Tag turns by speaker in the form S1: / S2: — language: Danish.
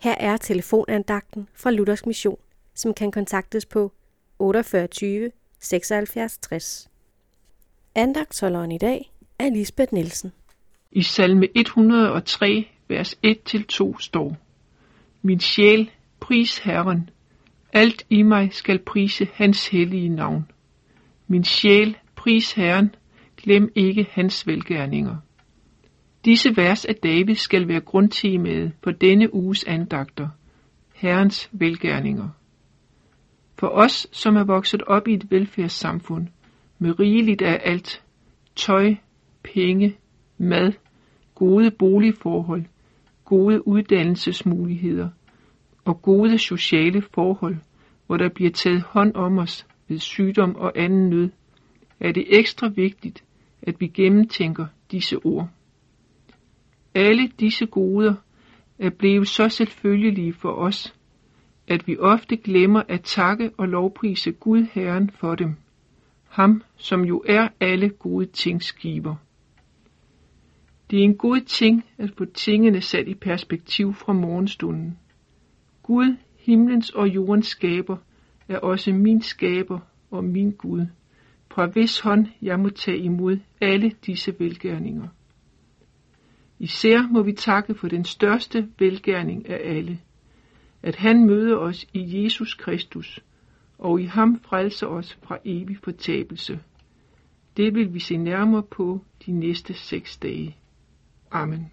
S1: Her er telefonandagten fra Luthers Mission, som kan kontaktes på 48 76 60. Andagtsholderen i dag er Lisbeth Nielsen.
S2: I salme 103, vers 1-2 står, Min sjæl, pris Herren, alt i mig skal prise hans hellige navn. Min sjæl, pris Herren, glem ikke hans velgærninger. Disse vers af David skal være grundtemaet for denne uges andagter, Herrens velgærninger. For os, som er vokset op i et velfærdssamfund, med rigeligt af alt, tøj, penge, mad, gode boligforhold, gode uddannelsesmuligheder og gode sociale forhold, hvor der bliver taget hånd om os ved sygdom og anden nød, er det ekstra vigtigt, at vi gennemtænker disse ord. Alle disse goder øh, er blevet så selvfølgelige for os, at vi ofte glemmer at takke og lovprise Gud Herren for dem. Ham, som jo er alle gode tings giver. Det er en god ting at få tingene sat i perspektiv fra morgenstunden. Gud, himlens og jordens skaber, er også min skaber og min Gud, fra hvis hånd jeg må tage imod alle disse velgærninger. Især må vi takke for den største velgærning af alle, at han møder os i Jesus Kristus, og i ham frelser os fra evig fortabelse. Det vil vi se nærmere på de næste seks dage. Amen.